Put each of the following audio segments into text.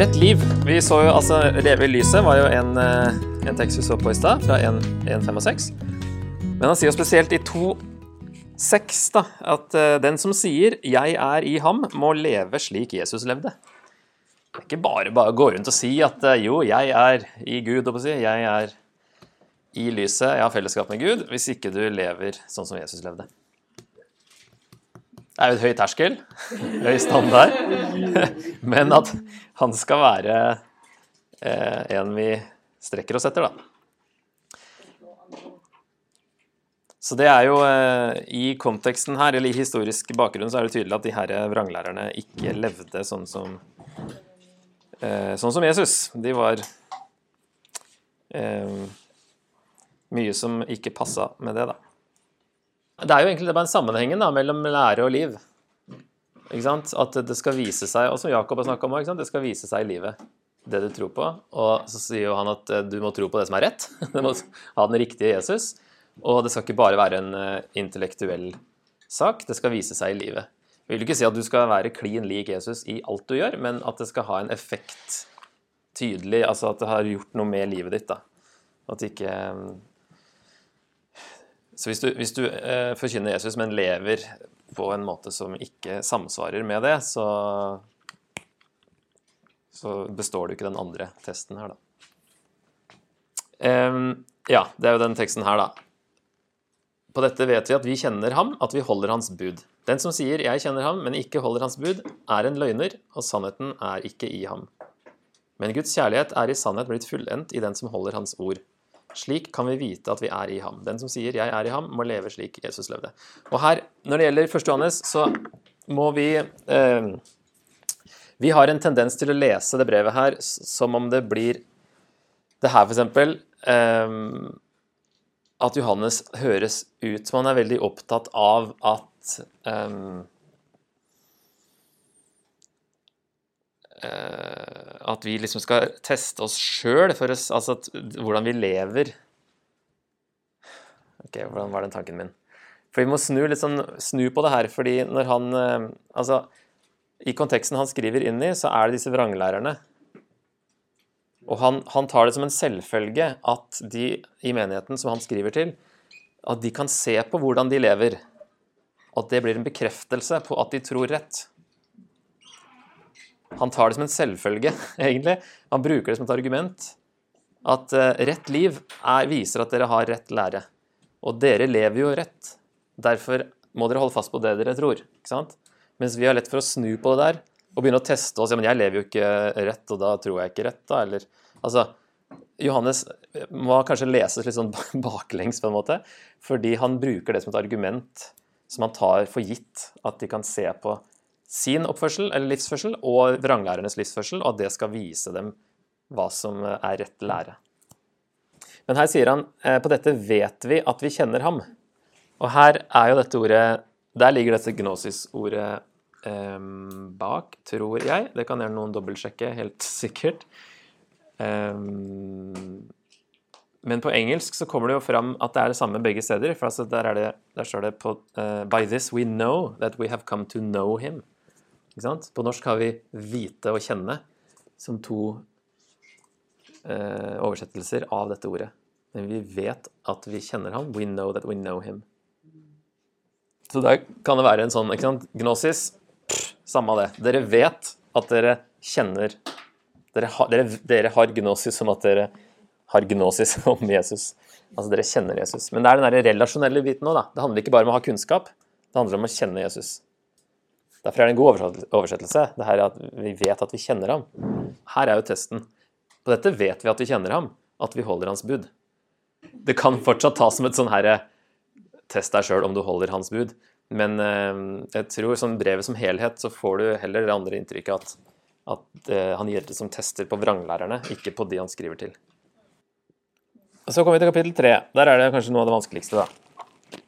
Rett liv. Vi så jo, altså, Leve i lyset var jo en, eh, en tekst vi så på i stad, fra 1.5 og 6. Men han sier jo spesielt i 2.6 da, at eh, den som sier 'jeg er i ham', må leve slik Jesus levde. Det er ikke bare bare å gå rundt og si at eh, jo, jeg er i Gud, jeg er i lyset, jeg har fellesskap med Gud, hvis ikke du lever sånn som Jesus levde. Det er jo et høy terskel, høy standard, men at han skal være eh, en vi strekker oss etter, da. Så det er jo eh, I konteksten her, eller i historisk bakgrunn, så er det tydelig at de her vranglærerne ikke levde sånn som eh, sånn som Jesus. De var eh, mye som ikke passa med det, da. Det er jo egentlig bare en sammenhengen da, mellom lære og liv. At det skal vise seg, og som Jakob har snakka om òg, det skal vise seg i livet. Det du tror på. Og så sier jo han at eh, du må tro på det som er rett. Du må ha den riktige Jesus. Og det skal ikke bare være en eh, intellektuell sak, det skal vise seg i livet. Jeg vil ikke si at du skal være klin lik Jesus i alt du gjør, men at det skal ha en effekt tydelig, altså at det har gjort noe med livet ditt. da. At ikke Så hvis du, hvis du eh, forkynner Jesus, men lever på en måte som ikke samsvarer med det, så, så består du ikke den andre testen her, da. Um, ja, det er jo den teksten her, da. På dette vet vi at vi kjenner ham, at vi holder hans bud. Den som sier 'jeg kjenner ham', men ikke holder hans bud, er en løgner, og sannheten er ikke i ham. Men Guds kjærlighet er i sannhet blitt fullendt i den som holder hans ord. Slik kan vi vite at vi er i ham. Den som sier 'jeg er i ham', må leve slik Jesus levde. Og her, når det gjelder 1. Johannes, så må vi eh, Vi har en tendens til å lese det brevet her som om det blir det her, eksempel. Eh, at Johannes høres ut som han er veldig opptatt av at eh, At vi liksom skal teste oss sjøl, altså at, hvordan vi lever. Ok, hvordan var den tanken min? For vi må snu, sånn, snu på det her, fordi når han eh, Altså, i konteksten han skriver inn i, så er det disse vranglærerne. Og han, han tar det som en selvfølge at de i menigheten som han skriver til, at de kan se på hvordan de lever. At det blir en bekreftelse på at de tror rett. Han tar det som en selvfølge, egentlig. Han bruker det som et argument. At eh, rett liv er, viser at dere har rett lære. Og dere lever jo rett. Derfor må dere holde fast på det dere tror. ikke sant? Mens vi har lett for å snu på det der og begynne å teste oss. Ja, men jeg lever jo ikke rett, og da tror jeg ikke rett, da. Eller altså Johannes må kanskje leses litt sånn baklengs, på en måte, fordi han bruker det som et argument som han tar for gitt at de kan se på sin oppførsel eller livsførsel og vranglærernes livsførsel, og at det skal vise dem hva som er rett lære. Men her sier han eh, på dette vet vi at vi kjenner ham. Og her er jo dette ordet Der ligger dette gnosis-ordet eh, bak, tror jeg. Det kan gjerne noen dobbeltsjekke, helt sikkert. Um, men på engelsk så kommer det jo fram at det er det samme begge steder. For altså der, er det, der står det på uh, By this we know that we have come to know him. På norsk har vi vite og kjenne som to eh, oversettelser av dette ordet. Men vi vet at vi kjenner ham. We know that we know him. Så der kan det være en sånn ikke sant? Gnosis, samme av det. Dere vet at dere kjenner dere har, dere, dere har gnosis som at dere har gnosis om Jesus. Altså dere kjenner Jesus. Men det er den der relasjonelle biten òg, da. Det handler ikke bare om å ha kunnskap, det handler om å kjenne Jesus. Derfor er det en god oversettelse. Det her er at vi vet at vi kjenner ham. Her er jo testen. På dette vet vi at vi kjenner ham, at vi holder hans bud. Det kan fortsatt tas som et sånn herre Test deg sjøl om du holder hans bud. Men eh, jeg tror sånn brevet som helhet, så får du heller det andre inntrykket at at eh, han gjelder som tester på vranglærerne, ikke på de han skriver til. Og Så kommer vi til kapittel tre. Der er det kanskje noe av det vanskeligste, da.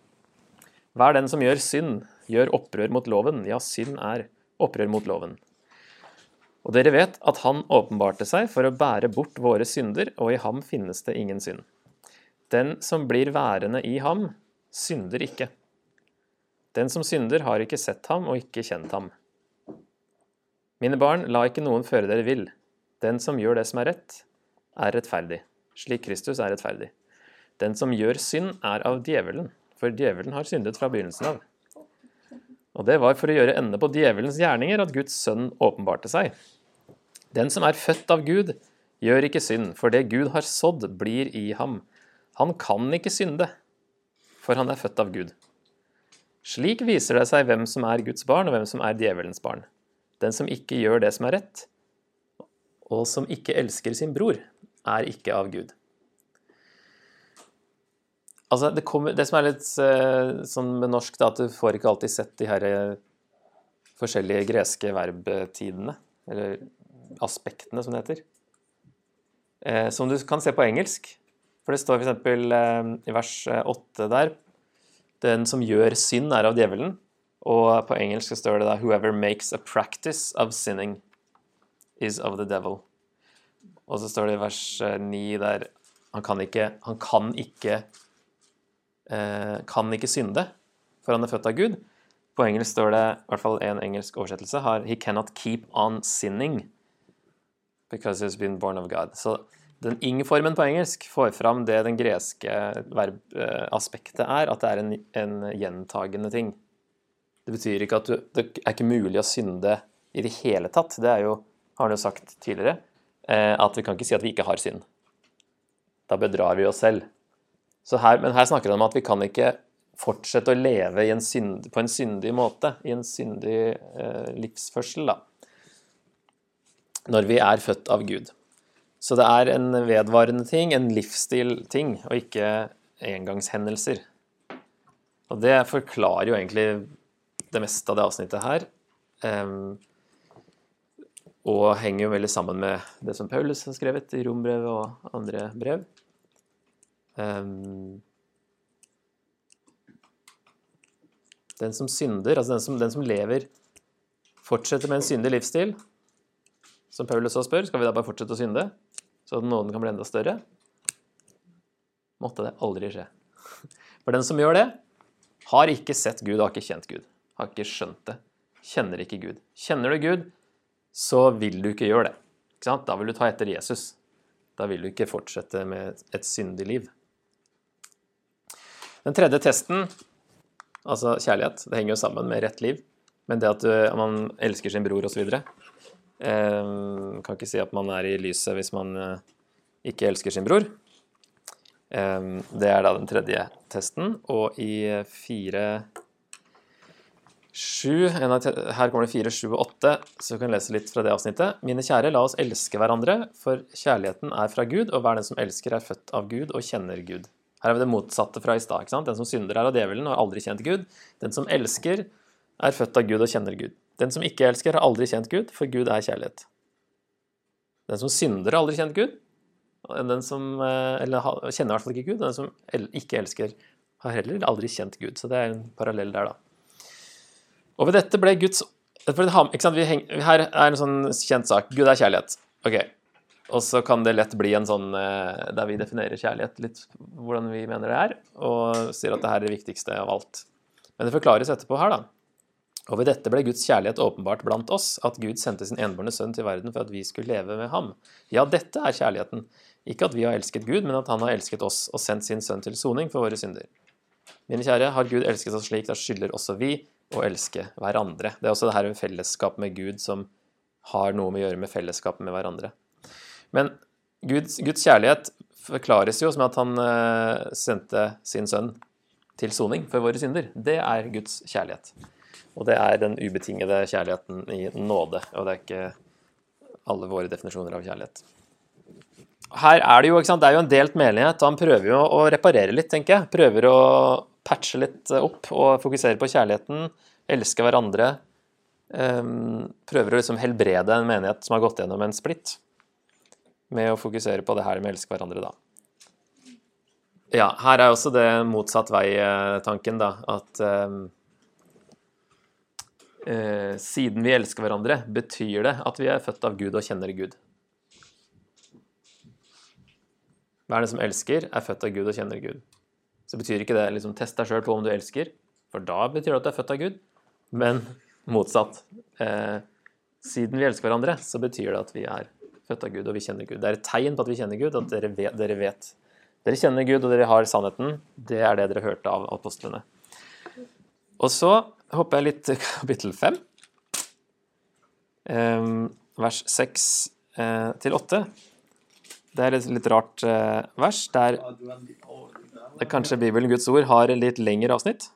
Hver den som gjør synd, gjør opprør mot loven. Ja, synd er opprør mot loven. Og dere vet at han åpenbarte seg for å bære bort våre synder, og i ham finnes det ingen synd. Den som blir værende i ham, synder ikke. Den som synder, har ikke sett ham og ikke kjent ham. Mine barn, la ikke noen føre dere vill. Den som gjør det som er rett, er rettferdig, slik Kristus er rettferdig. Den som gjør synd, er av djevelen, for djevelen har syndet fra begynnelsen av. Og det var for å gjøre ende på djevelens gjerninger at Guds sønn åpenbarte seg. Den som er født av Gud, gjør ikke synd, for det Gud har sådd, blir i ham. Han kan ikke synde, for han er født av Gud. Slik viser det seg hvem som er Guds barn, og hvem som er djevelens barn. Den som ikke gjør det som er rett, og som ikke elsker sin bror, er ikke av Gud. Altså, det, kommer, det som er litt uh, sånn med norsk, da, at du får ikke alltid sett de her eh, forskjellige greske verbtidene, eller aspektene, som det heter. Eh, som du kan se på engelsk. For det står f.eks. Eh, i vers 8 der Den som gjør synd, er av djevelen. Og på engelsk står det da 'Whoever makes a practice of sinning is of the devil'. Og så står det i vers 9 der han kan ikke, han kan ikke Eh, kan ikke synde, for han er født av Gud. På engelsk står det, i hvert fall en engelsk oversettelse, har 'He cannot keep on sinning because he's been born of God'. Så den ing-formen på engelsk får fram det den greske verbaspektet er, at det er en, en gjentagende ting. Det betyr ikke at du, det er ikke mulig å synde i det hele tatt. Det er jo, har han jo sagt tidligere, eh, at vi kan ikke si at vi ikke har synd. Da bedrar vi oss selv. Her, men her snakker det om at vi kan ikke fortsette å leve en synd, på en syndig måte, i en syndig eh, livsførsel, da. Når vi er født av Gud. Så det er en vedvarende ting, en livsstil-ting, og ikke engangshendelser. Og det forklarer jo egentlig det meste av det avsnittet her. Um, og henger jo veldig sammen med det som Paulus har skrevet i rombrevet og andre brev. Um, den som synder, altså den som, den som, lever, fortsetter med en syndig livsstil, som Paulus også spør, skal vi da bare fortsette å synde, så at nåden kan bli enda større? Måtte det aldri skje. For den som gjør det, har ikke sett Gud har ikke kjent Gud. Har ikke skjønt det. Kjenner ikke Gud. Kjenner du Gud, så vil du ikke gjøre det. Ikke da vil du ta etter Jesus. Da vil du ikke fortsette med et syndig liv. Den tredje testen, altså kjærlighet, det henger jo sammen med rett liv. Men det at man elsker sin bror osv. Eh, kan ikke si at man er i lyset hvis man eh, ikke elsker sin bror. Eh, det er da den tredje testen. Og i fire sju Her kommer det fire, sju og åtte, så du kan lese litt fra det avsnittet. Mine kjære, la oss elske hverandre, for kjærligheten er fra Gud, og hver den som elsker, er født av Gud og kjenner Gud. Her har vi det motsatte fra i stad. Den som synder, er av djevelen og har aldri kjent Gud. Den som elsker, er født av Gud og kjenner Gud. Den som ikke elsker, har aldri kjent Gud, for Gud er kjærlighet. Den som synder, har aldri kjent Gud. Den som, eh, eller kjenner i hvert fall ikke Gud. Den som ikke elsker, har heller aldri kjent Gud. Så det er en parallell der, da. Og ved dette ble Guds Her er en sånn kjent sak. Gud er kjærlighet. Ok, og så kan det lett bli en sånn eh, der vi definerer kjærlighet litt hvordan vi mener det er, og sier at det her er det viktigste av alt. Men det forklares etterpå her, da. Og ved dette ble Guds kjærlighet åpenbart blant oss, at Gud sendte sin enbårne sønn til verden for at vi skulle leve med ham. Ja, dette er kjærligheten. Ikke at vi har elsket Gud, men at han har elsket oss og sendt sin sønn til soning for våre synder. Mine kjære, har Gud elsket oss slik, da skylder også vi å elske hverandre. Det er også det her med fellesskap med Gud som har noe med å gjøre med fellesskapet med hverandre. Men Guds, Guds kjærlighet forklares jo som at han uh, sendte sin sønn til soning for våre synder. Det er Guds kjærlighet. Og det er den ubetingede kjærligheten i nåde. Og det er ikke alle våre definisjoner av kjærlighet. Her er det jo, det er jo en delt menighet, og han prøver jo å reparere litt, tenker jeg. Prøver å patche litt opp og fokusere på kjærligheten, elske hverandre. Um, prøver å liksom helbrede en menighet som har gått gjennom en splitt med å fokusere på det her med å elske hverandre, da. Ja, her er også det motsatt vei-tanken, da. At um, uh, siden vi elsker hverandre, betyr det at vi er født av Gud og kjenner Gud. Hver den som elsker, er født av Gud og kjenner Gud. Så betyr ikke det liksom test deg sjøl på om du elsker, for da betyr det at du er født av Gud. Men motsatt. Eh, siden vi elsker hverandre, så betyr det at vi er født av Gud, og vi kjenner Gud. Det er et tegn på at vi kjenner Gud, at dere vet, dere vet. Dere kjenner Gud, og dere har sannheten. Det er det dere hørte av apostlene. Og så hopper jeg litt til kapittel 5, vers 6 eh, til 8. Det er et litt rart eh, vers, der, der kanskje Bibelen, Guds ord, har et litt lengre avsnitt.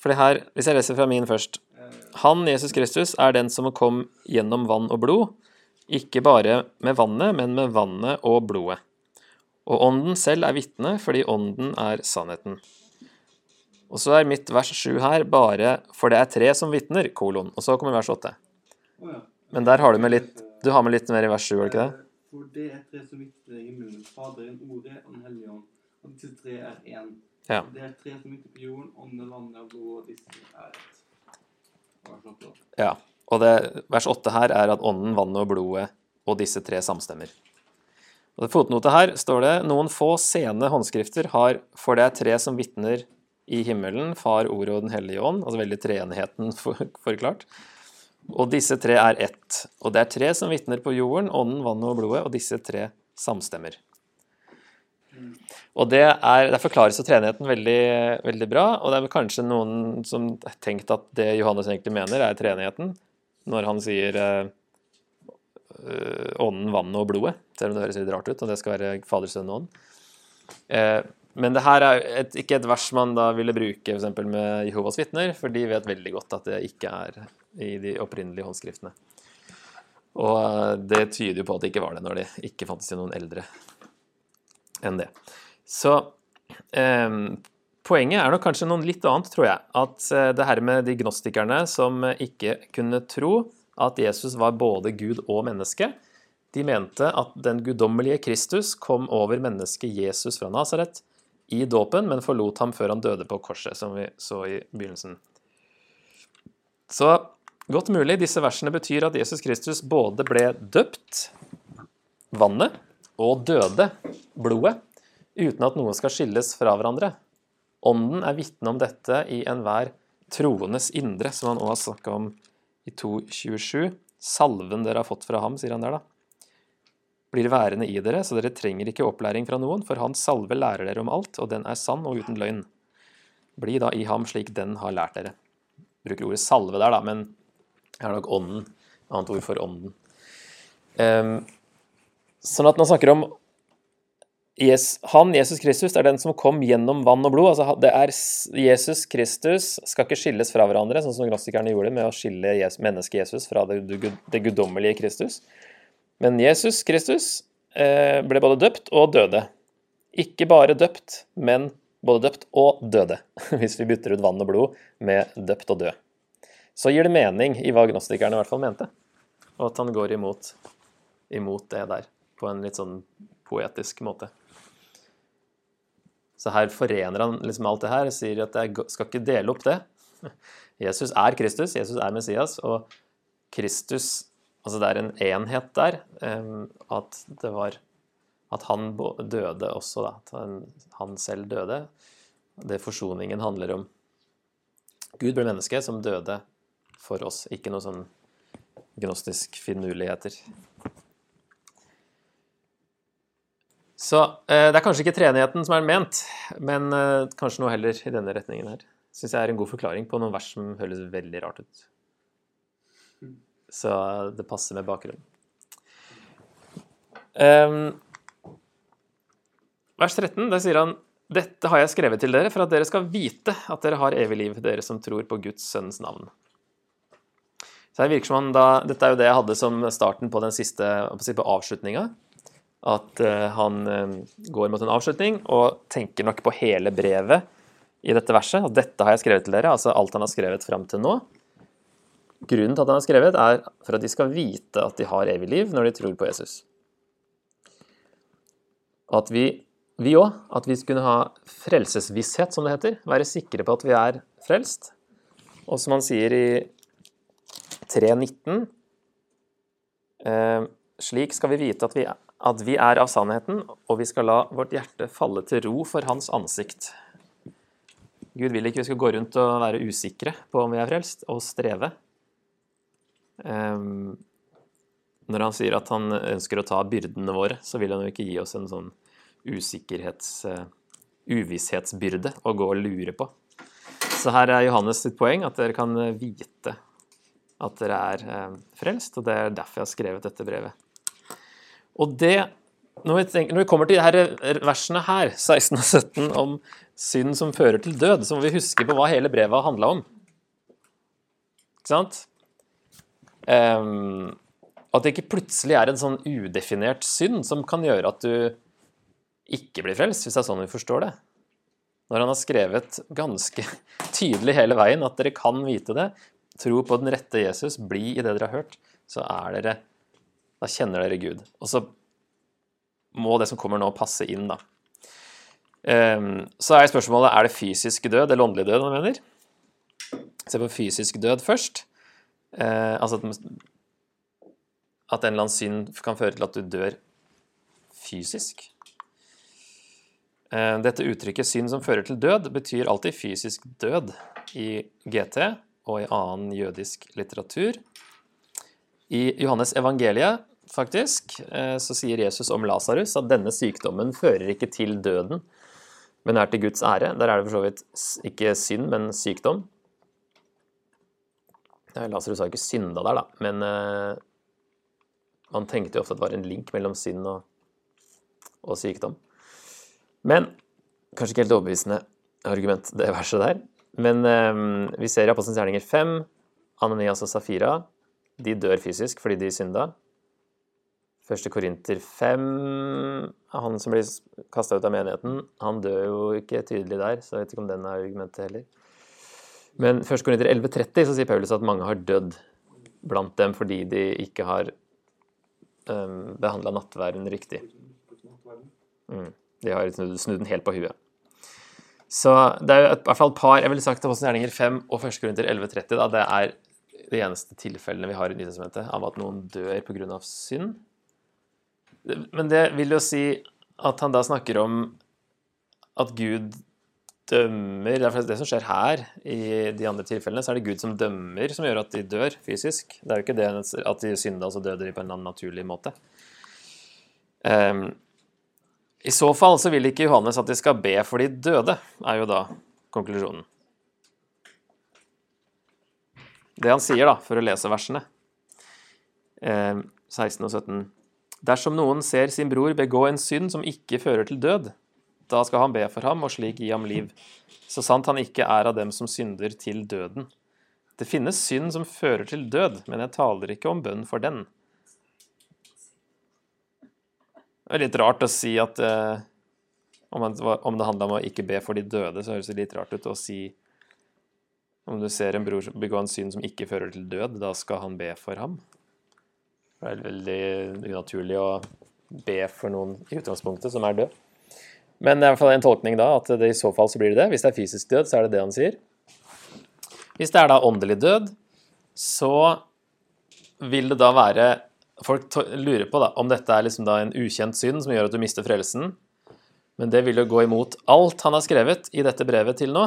For det her, Hvis jeg leser fra min først Han, Jesus Kristus, er den som kom gjennom vann og blod, ikke bare med vannet, men med vannet og blodet. Og Ånden selv er vitne, fordi Ånden er sannheten. Og så er mitt vers 7 her bare 'for det er tre som vitner', kolon. Og så kommer vers 8. Men der har du med litt Du har med litt mer i vers 7, har du ikke det? For det er tre som vitner i munnen. Faderen, Ordet og Den hellige ånd. Og disse tre er én. Ja. Det er tre som vitner på jorden, ånden, vannet og blodet, og disse er ett. Ja. Og det, vers 8 her er at ånden, vannet og blodet og disse tre samstemmer. Og det fotnotet her står det noen få sene håndskrifter har For det er tre som vitner i himmelen, Far, Ordet og Den hellige ånd. Altså veldig treenigheten forklart. Og disse tre er ett. Og det er tre som vitner på jorden, ånden, vannet og blodet, og disse tre samstemmer. Og det, er, der forklares jo treenigheten veldig, veldig bra, og det er vel kanskje noen som har tenkt at det Johannes egentlig mener, er treenigheten, når han sier eh, øh, ånden, vannet og blodet, selv om det høres litt rart ut, og det skal være Fader, Sønn og Ånd. Eh, men det her er et, ikke et vers man da ville bruke f.eks. med Jehovas vitner, for de vet veldig godt at det ikke er i de opprinnelige håndskriftene. Og eh, det tyder jo på at det ikke var det, når det ikke fantes noen eldre enn det. Så eh, poenget er nok kanskje noe litt annet, tror jeg. At eh, det her med de gnostikerne som eh, ikke kunne tro at Jesus var både Gud og menneske, de mente at den guddommelige Kristus kom over mennesket Jesus fra Nasaret i dåpen, men forlot ham før han døde på korset, som vi så i begynnelsen. Så godt mulig disse versene betyr at Jesus Kristus både ble døpt, vannet, og døde, blodet, uten at noe skal skilles fra hverandre. Ånden er vitne om dette i enhver troendes indre, som han også har snakka om i 2.27. Salven dere har fått fra ham, sier han der, da blir værende i dere, så dere trenger ikke opplæring fra noen, for hans salve lærer dere om alt, og den er sann og uten løgn. Bli da i ham slik den har lært dere. Bruker ordet salve der, da, men jeg har nok ånden. Annet ord for ånden. Um, sånn at når man snakker om Han, Jesus Kristus, er den som kom gjennom vann og blod. altså det er Jesus Kristus skal ikke skilles fra hverandre, sånn som gnostikerne gjorde med å skille mennesket Jesus fra det, det guddommelige Kristus. Men Jesus Kristus eh, ble både døpt og døde. Ikke bare døpt, men både døpt og døde, hvis vi bytter ut vann og blod med døpt og død. Så gir det mening i hva gnostikerne i hvert fall mente, og at han går imot, imot det der på en litt sånn poetisk måte. Så her forener han liksom alt det her og sier at jeg skal ikke dele opp det. Jesus er Kristus, Jesus er Messias, og Kristus Altså det er en enhet der. At det var At han døde også, da. At han selv døde. Det forsoningen handler om. Gud ble menneske som døde for oss, ikke noe sånn gnostisk finurligheter. Så eh, det er kanskje ikke treenigheten som er ment, men eh, kanskje noe heller i denne retningen her. Syns jeg er en god forklaring på noen vers som høres veldig rart ut. Så det passer med bakgrunnen. Um, vers 13, der sier han dette har jeg skrevet til dere for at dere skal vite at dere har evig liv, dere som tror på Guds sønns navn. Så det virker som han da, Dette er jo det jeg hadde som starten på den siste på avslutninga. At uh, han uh, går mot en avslutning og tenker nok på hele brevet i dette verset. At dette har jeg skrevet til dere, altså alt han har skrevet fram til nå. Grunnen til at han har skrevet, er for at de skal vite at de har evig liv når de tror på Jesus. At vi vi òg, at vi skulle ha frelsesvisshet, som det heter. Være sikre på at vi er frelst. Og som han sier i 3.19 eh, Slik skal vi vite at vi, at vi er av sannheten, og vi skal la vårt hjerte falle til ro for Hans ansikt. Gud vil ikke vi skal gå rundt og være usikre på om vi er frelst, og streve. Um, når han sier at han ønsker å ta byrdene våre, så vil han jo ikke gi oss en sånn usikkerhets... Uh, uvisshetsbyrde å gå og lure på. Så her er Johannes sitt poeng, at dere kan vite at dere er eh, frelst, og det er derfor jeg har skrevet dette brevet. Og det når vi, tenker, når vi kommer til her versene her, 16 og 17, om synd som fører til død, så må vi huske på hva hele brevet handla om. Ikke sant? Um, at det ikke plutselig er en sånn udefinert synd som kan gjøre at du ikke blir frelst, hvis det er sånn vi forstår det. Når han har skrevet ganske tydelig hele veien at dere kan vite det, tro på den rette Jesus, bli i det dere har hørt, så er dere Da kjenner dere Gud. Og så må det som kommer nå, passe inn, da. Ehm, så er spørsmålet er det fysisk død eller åndelig død han mener. Se på fysisk død først. Eh, altså at, at en eller annen synd kan føre til at du dør fysisk. Eh, Dette uttrykket 'synd som fører til død' betyr alltid fysisk død i GT og i annen jødisk litteratur. I Johannes evangeliet faktisk, eh, så sier Jesus om Lasarus at denne sykdommen fører ikke til døden, men er til Guds ære. Der er det for så vidt ikke synd, men sykdom. Lasarus har ikke synda der, da, men eh, man tenkte jo ofte at det var en link mellom synd og, og sykdom. Men kanskje ikke helt overbevisende argument, det verset der. Men eh, vi ser i Apostelens gjerninger 5, Ananias og Safira, de dør fysisk fordi de synda. Første Korinter 5, han som blir kasta ut av menigheten, han dør jo ikke tydelig der, så jeg vet ikke om den er argumentet heller. Men første Korinter 11,30 så sier Paulus at mange har dødd blant dem fordi de ikke har um, behandla nattværen riktig. Mm. De har snudd, snudd den helt på huet. Så det er jo et, i hvert fall et par Jeg ville sagt Apostelens gjerninger 5 og 1. Korinter 11,30 det er de eneste tilfellene vi har i Nytestamentet av at noen dør pga. synd. Men det vil jo si at han da snakker om at Gud dømmer Det er det som skjer her. I de andre tilfellene så er det Gud som dømmer, som gjør at de dør fysisk. Det er jo ikke det at de synda, så døde de på en naturlig måte. Um, I så fall så vil ikke Johannes at de skal be for de døde, er jo da konklusjonen. Det han sier, da, for å lese versene, um, 16 og 17 Dersom noen ser sin bror begå en synd som ikke fører til død, da skal han be for ham og slik gi ham liv, så sant han ikke er av dem som synder til døden. Det finnes synd som fører til død, men jeg taler ikke om bønn for den. Det er litt rart å si at eh, om, det handla om å ikke be for de døde, så høres det litt rart ut å si om du ser en bror begå en synd som ikke fører til død, da skal han be for ham. Det er veldig unaturlig å be for noen i utgangspunktet som er død. Men det er i hvert fall en tolkning da, at i så fall så blir det det. Hvis det er fysisk død, så er det det han sier. Hvis det er da åndelig død, så vil det da være Folk lurer på da, om dette er liksom da en ukjent synd som gjør at du mister frelsen. Men det vil jo gå imot alt han har skrevet i dette brevet til nå.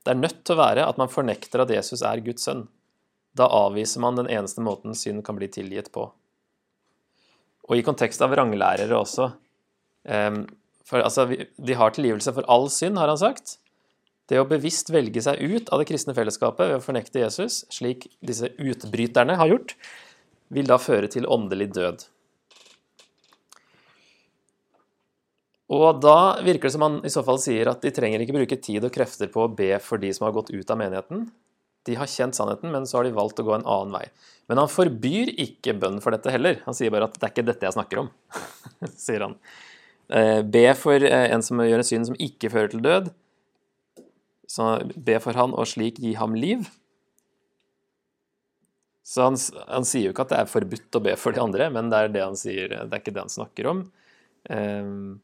Det er nødt til å være at man fornekter at Jesus er Guds sønn. Da avviser man den eneste måten synd kan bli tilgitt på. Og i kontekst av ranglærere også. Em, For altså, de har tilgivelse for all synd, har han sagt. Det å bevisst velge seg ut av det kristne fellesskapet ved å fornekte Jesus, slik disse utbryterne har gjort, vil da føre til åndelig død. Og da virker det som han i så fall sier at de trenger ikke bruke tid og krefter på å be for de som har gått ut av menigheten. De har kjent sannheten, men så har de valgt å gå en annen vei. Men han forbyr ikke bønn for dette heller. Han sier bare at det er ikke dette jeg snakker om, sier han. Eh, Be for eh, en som gjør en synd som ikke fører til død. Så be for han og slik gi ham liv. Så han, han sier jo ikke at det er forbudt å be for de andre, men det er det han sier, det er ikke det han snakker om. Ehm,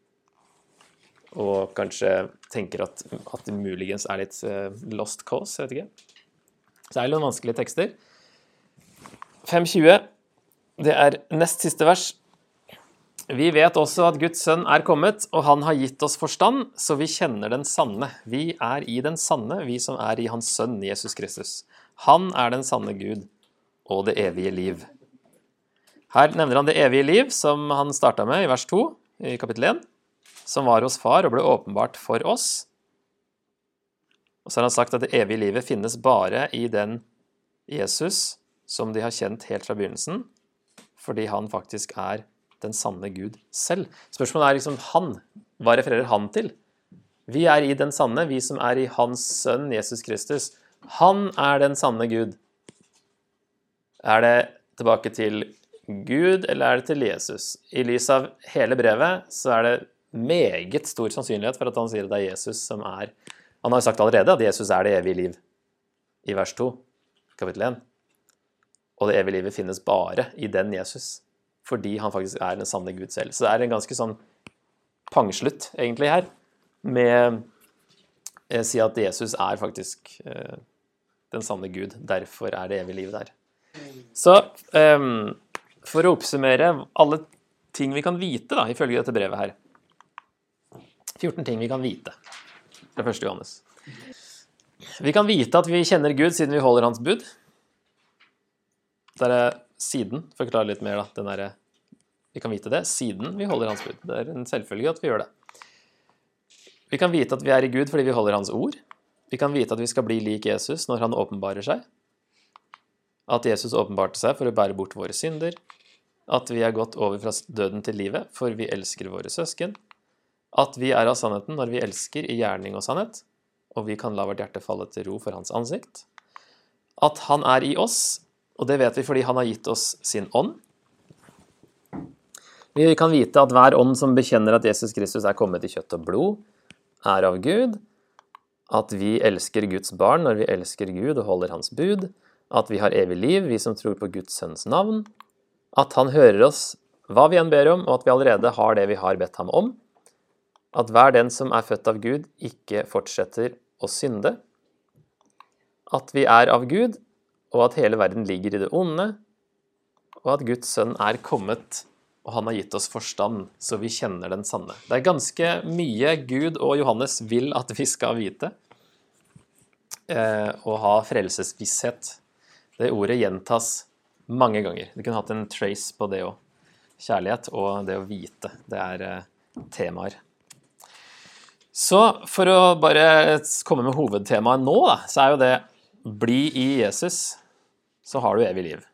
og kanskje tenker at, at det muligens er litt eh, lost cause, jeg vet ikke. Så det er noen vanskelige tekster. 5.20, det er nest siste vers. Vi vet også at Guds sønn er kommet, og han har gitt oss forstand, så vi kjenner den sanne. Vi er i den sanne, vi som er i hans sønn, Jesus Kristus. Han er den sanne Gud og det evige liv. Her nevner han det evige liv, som han starta med i vers 2 i kapittel 1, som var hos far og ble åpenbart for oss. Og så har han sagt at det evige livet finnes bare i den Jesus som de har kjent helt fra begynnelsen, fordi han faktisk er den sanne Gud selv. Spørsmålet er liksom han. Hva refererer han til? Vi er i den sanne, vi som er i Hans sønn Jesus Kristus. Han er den sanne Gud. Er det tilbake til Gud, eller er det til Jesus? I lys av hele brevet så er det meget stor sannsynlighet for at han sier at det er Jesus som er Han har jo sagt allerede at Jesus er det evige liv, i vers 2, kapittel 1. Og det evige livet finnes bare i den Jesus, fordi han faktisk er den sanne Gud selv. Så det er en ganske sånn pangslutt, egentlig, her med å si at Jesus er faktisk eh, den sanne Gud. Derfor er det evige livet der. Så eh, for å oppsummere alle ting vi kan vite, da, ifølge dette brevet her 14 ting vi kan vite fra 1. Johannes. Vi kan vite at vi kjenner Gud siden vi holder hans bud. Der er siden. Forklare litt mer, da. Der, vi kan vite det siden vi holder hans bud. Det er en selvfølge at vi gjør det. Vi kan vite at vi er i Gud fordi vi holder Hans ord. Vi kan vite at vi skal bli lik Jesus når han åpenbarer seg. At Jesus åpenbarte seg for å bære bort våre synder. At vi er gått over fra døden til livet, for vi elsker våre søsken. At vi er av sannheten når vi elsker i gjerning og sannhet, og vi kan la vårt hjerte falle til ro for hans ansikt. At han er i oss, og det vet vi fordi han har gitt oss sin ånd. Vi kan vite at hver ånd som bekjenner at Jesus Kristus er kommet i kjøtt og blod, er av Gud, at vi elsker Guds barn når vi elsker Gud og holder Hans bud, at vi har evig liv, vi som tror på Guds sønns navn, at Han hører oss hva vi enn ber om, og at vi allerede har det vi har bedt ham om, at hver den som er født av Gud, ikke fortsetter å synde, at vi er av Gud, og at hele verden ligger i det onde, og at Guds sønn er kommet og han har gitt oss forstand, så vi kjenner den sanne. Det er ganske mye Gud og Johannes vil at vi skal vite, eh, og ha frelsesvisshet. Det ordet gjentas mange ganger. Du kunne hatt en trace på det òg. Kjærlighet og det å vite. Det er eh, temaer. Så for å bare komme med hovedtemaet nå, da, så er jo det bli i Jesus, så har du evig liv.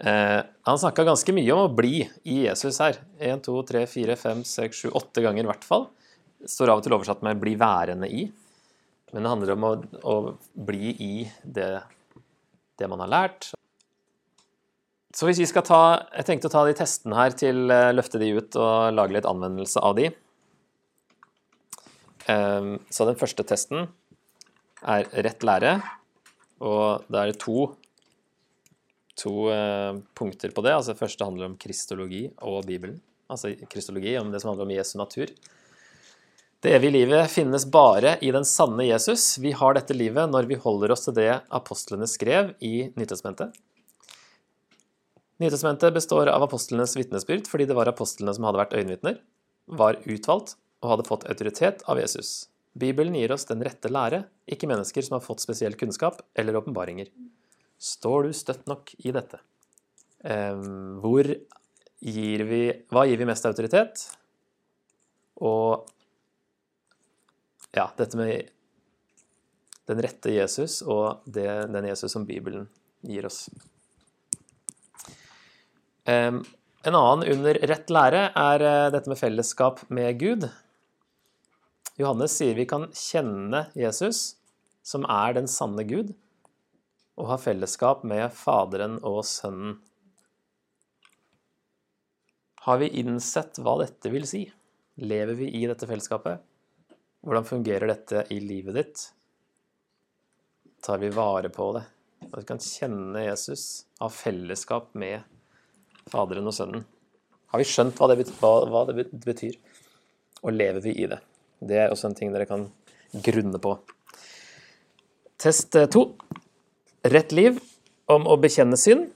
Eh, han snakka ganske mye om å bli i Jesus her. Én, to, tre, fire, fem, seks, sju, åtte ganger i hvert fall. Står av og til oversatt med 'bli værende i'. Men det handler om å, å bli i det, det, man har lært. Så hvis vi skal ta Jeg tenkte å ta de testene her til uh, løfte de ut og lage litt anvendelse av de. Um, så den første testen er rett lære. Og da er det to to eh, punkter på det. Altså, det første handler om kristologi og Bibelen. Altså kristologi om det som handler om Jesu natur. Det evige livet finnes bare i den sanne Jesus. Vi har dette livet når vi holder oss til det apostlene skrev i Nytestamentet. Nytestamentet består av apostlenes vitnesbyrd fordi det var apostlene som hadde vært øyenvitner, var utvalgt og hadde fått autoritet av Jesus. Bibelen gir oss den rette lære, ikke mennesker som har fått spesiell kunnskap eller åpenbaringer. Står du støtt nok i dette? Hvor gir vi Hva gir vi mest autoritet? Og ja, dette med den rette Jesus og det, den Jesus som Bibelen gir oss. En annen under rett lære er eh, dette med fellesskap med Gud. Johannes sier vi kan kjenne Jesus, som er den sanne Gud, og ha fellesskap med Faderen og Sønnen. Har vi innsett hva dette vil si? Lever vi i dette fellesskapet? Hvordan fungerer dette i livet ditt? Tar vi vare på det? At vi kan kjenne Jesus, ha fellesskap med Faderen og Sønnen. Har vi skjønt hva det, betyr? Og lever vi i det? Det er også en ting dere kan grunne på. Test to rett liv, om å bekjenne synd.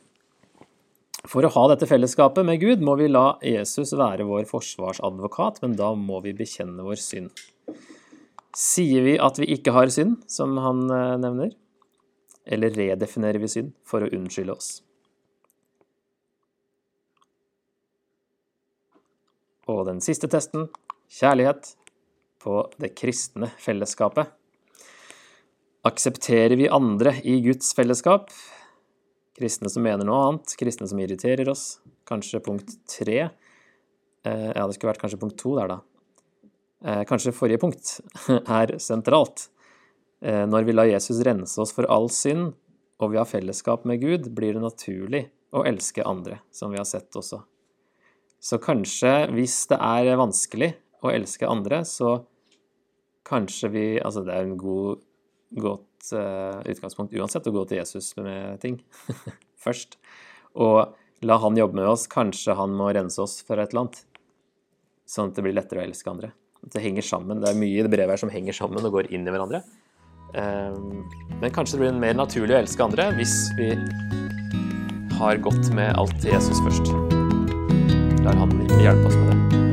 For å ha dette fellesskapet med Gud må vi la Jesus være vår forsvarsadvokat, men da må vi bekjenne vår synd. Sier vi at vi ikke har synd, som han eh, nevner, eller redefinerer vi synd for å unnskylde oss? Og den siste testen, kjærlighet på det kristne fellesskapet. Aksepterer vi andre i Guds fellesskap? Kristne som mener noe annet, kristne som irriterer oss. Kanskje punkt tre. Eh, ja, det skulle vært kanskje punkt to der, da. Eh, kanskje forrige punkt er sentralt. Eh, når vi lar Jesus rense oss for all synd, og vi har fellesskap med Gud, blir det naturlig å elske andre, som vi har sett også. Så kanskje, hvis det er vanskelig å elske andre, så kanskje vi Altså, det er en god, godt uh, utgangspunkt uansett å gå til Jesus med ting først. Og la han jobbe med oss. Kanskje han må rense oss for et eller annet. Sånn at det blir lettere å elske andre. Det henger sammen. Det er mye i det brevet her som henger sammen og går inn i hverandre. Um, men kanskje det blir mer naturlig å elske andre hvis vi har gått med alt til Jesus først lar han hjelpe oss med det.